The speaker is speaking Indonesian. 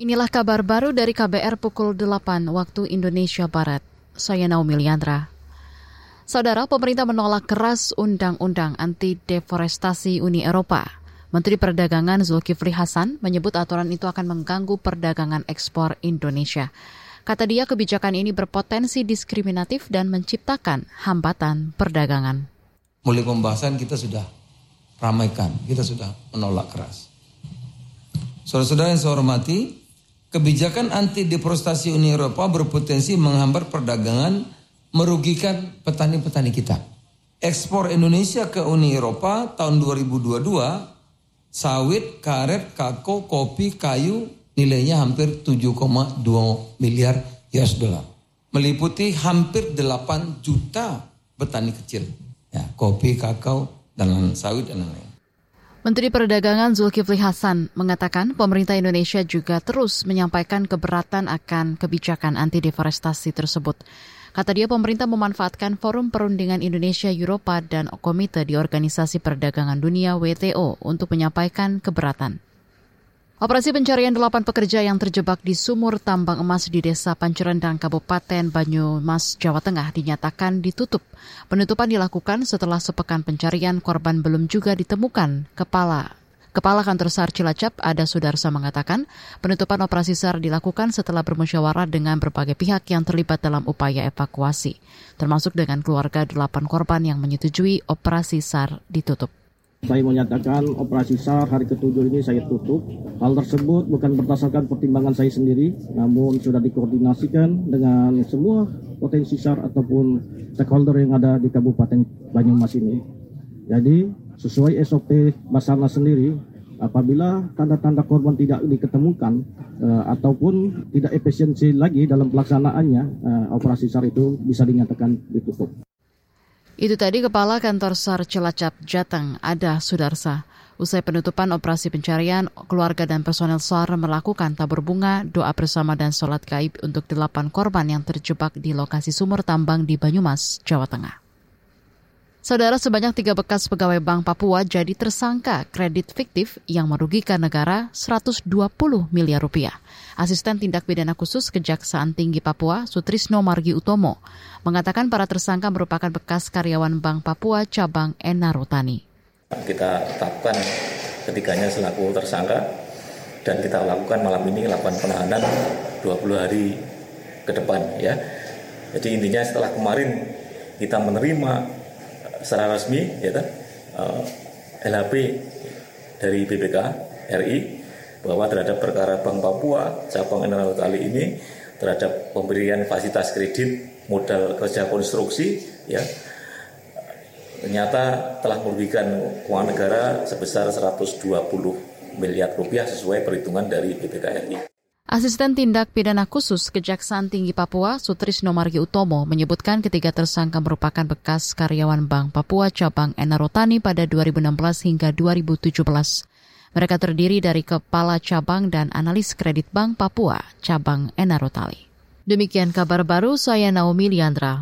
Inilah kabar baru dari KBR pukul 8 waktu Indonesia Barat. Saya Naomi Liandra. Saudara, pemerintah menolak keras undang-undang anti deforestasi Uni Eropa. Menteri Perdagangan Zulkifli Hasan menyebut aturan itu akan mengganggu perdagangan ekspor Indonesia. Kata dia kebijakan ini berpotensi diskriminatif dan menciptakan hambatan perdagangan. Mulai pembahasan kita sudah ramaikan, kita sudah menolak keras. Saudara-saudara yang saya hormati, kebijakan anti deforestasi Uni Eropa berpotensi menghambat perdagangan, merugikan petani-petani kita. Ekspor Indonesia ke Uni Eropa tahun 2022 sawit, karet, kakao, kopi, kayu nilainya hampir 7,2 miliar US dollar. Meliputi hampir 8 juta petani kecil. Ya, kopi, kakao, dan sawit dan lain-lain. Menteri Perdagangan Zulkifli Hasan mengatakan pemerintah Indonesia juga terus menyampaikan keberatan akan kebijakan anti deforestasi tersebut. Kata dia pemerintah memanfaatkan forum perundingan Indonesia Eropa dan komite di Organisasi Perdagangan Dunia WTO untuk menyampaikan keberatan. Operasi pencarian delapan pekerja yang terjebak di sumur tambang emas di Desa Pancerendang, Kabupaten Banyumas, Jawa Tengah dinyatakan ditutup. Penutupan dilakukan setelah sepekan pencarian korban belum juga ditemukan. Kepala Kepala Kantor SAR Cilacap, Ada Sudarsa mengatakan, penutupan operasi SAR dilakukan setelah bermusyawarah dengan berbagai pihak yang terlibat dalam upaya evakuasi, termasuk dengan keluarga delapan korban yang menyetujui operasi SAR ditutup. Saya menyatakan operasi SAR hari ketujuh ini saya tutup. Hal tersebut bukan berdasarkan pertimbangan saya sendiri, namun sudah dikoordinasikan dengan semua potensi SAR ataupun stakeholder yang ada di Kabupaten Banyumas ini. Jadi sesuai SOP Basarnas sendiri, apabila tanda-tanda korban tidak diketemukan uh, ataupun tidak efisiensi lagi dalam pelaksanaannya, uh, operasi SAR itu bisa dinyatakan ditutup. Itu tadi Kepala Kantor SAR Cilacap Jateng, Ada Sudarsa. Usai penutupan operasi pencarian, keluarga dan personel SAR melakukan tabur bunga, doa bersama dan sholat gaib untuk delapan korban yang terjebak di lokasi sumur tambang di Banyumas, Jawa Tengah. Saudara sebanyak tiga bekas pegawai Bank Papua jadi tersangka kredit fiktif yang merugikan negara 120 miliar rupiah. Asisten Tindak Pidana Khusus Kejaksaan Tinggi Papua, Sutrisno Margi Utomo, mengatakan para tersangka merupakan bekas karyawan Bank Papua cabang Enarutani. Kita tetapkan ketiganya selaku tersangka dan kita lakukan malam ini lakukan penahanan 20 hari ke depan ya. Jadi intinya setelah kemarin kita menerima secara resmi ya kan uh, eh, LHP dari BPK RI bahwa terhadap perkara Bank Papua cabang Emerald kali ini terhadap pemberian fasilitas kredit modal kerja konstruksi ya ternyata telah merugikan keuangan negara sebesar 120 miliar rupiah sesuai perhitungan dari BPK RI. Asisten Tindak Pidana Khusus Kejaksaan Tinggi Papua, Sutrisno Margi Utomo, menyebutkan ketiga tersangka merupakan bekas karyawan Bank Papua cabang Enarotani pada 2016 hingga 2017. Mereka terdiri dari kepala cabang dan analis kredit Bank Papua cabang Enarotali. Demikian kabar baru saya Naomi Liandra.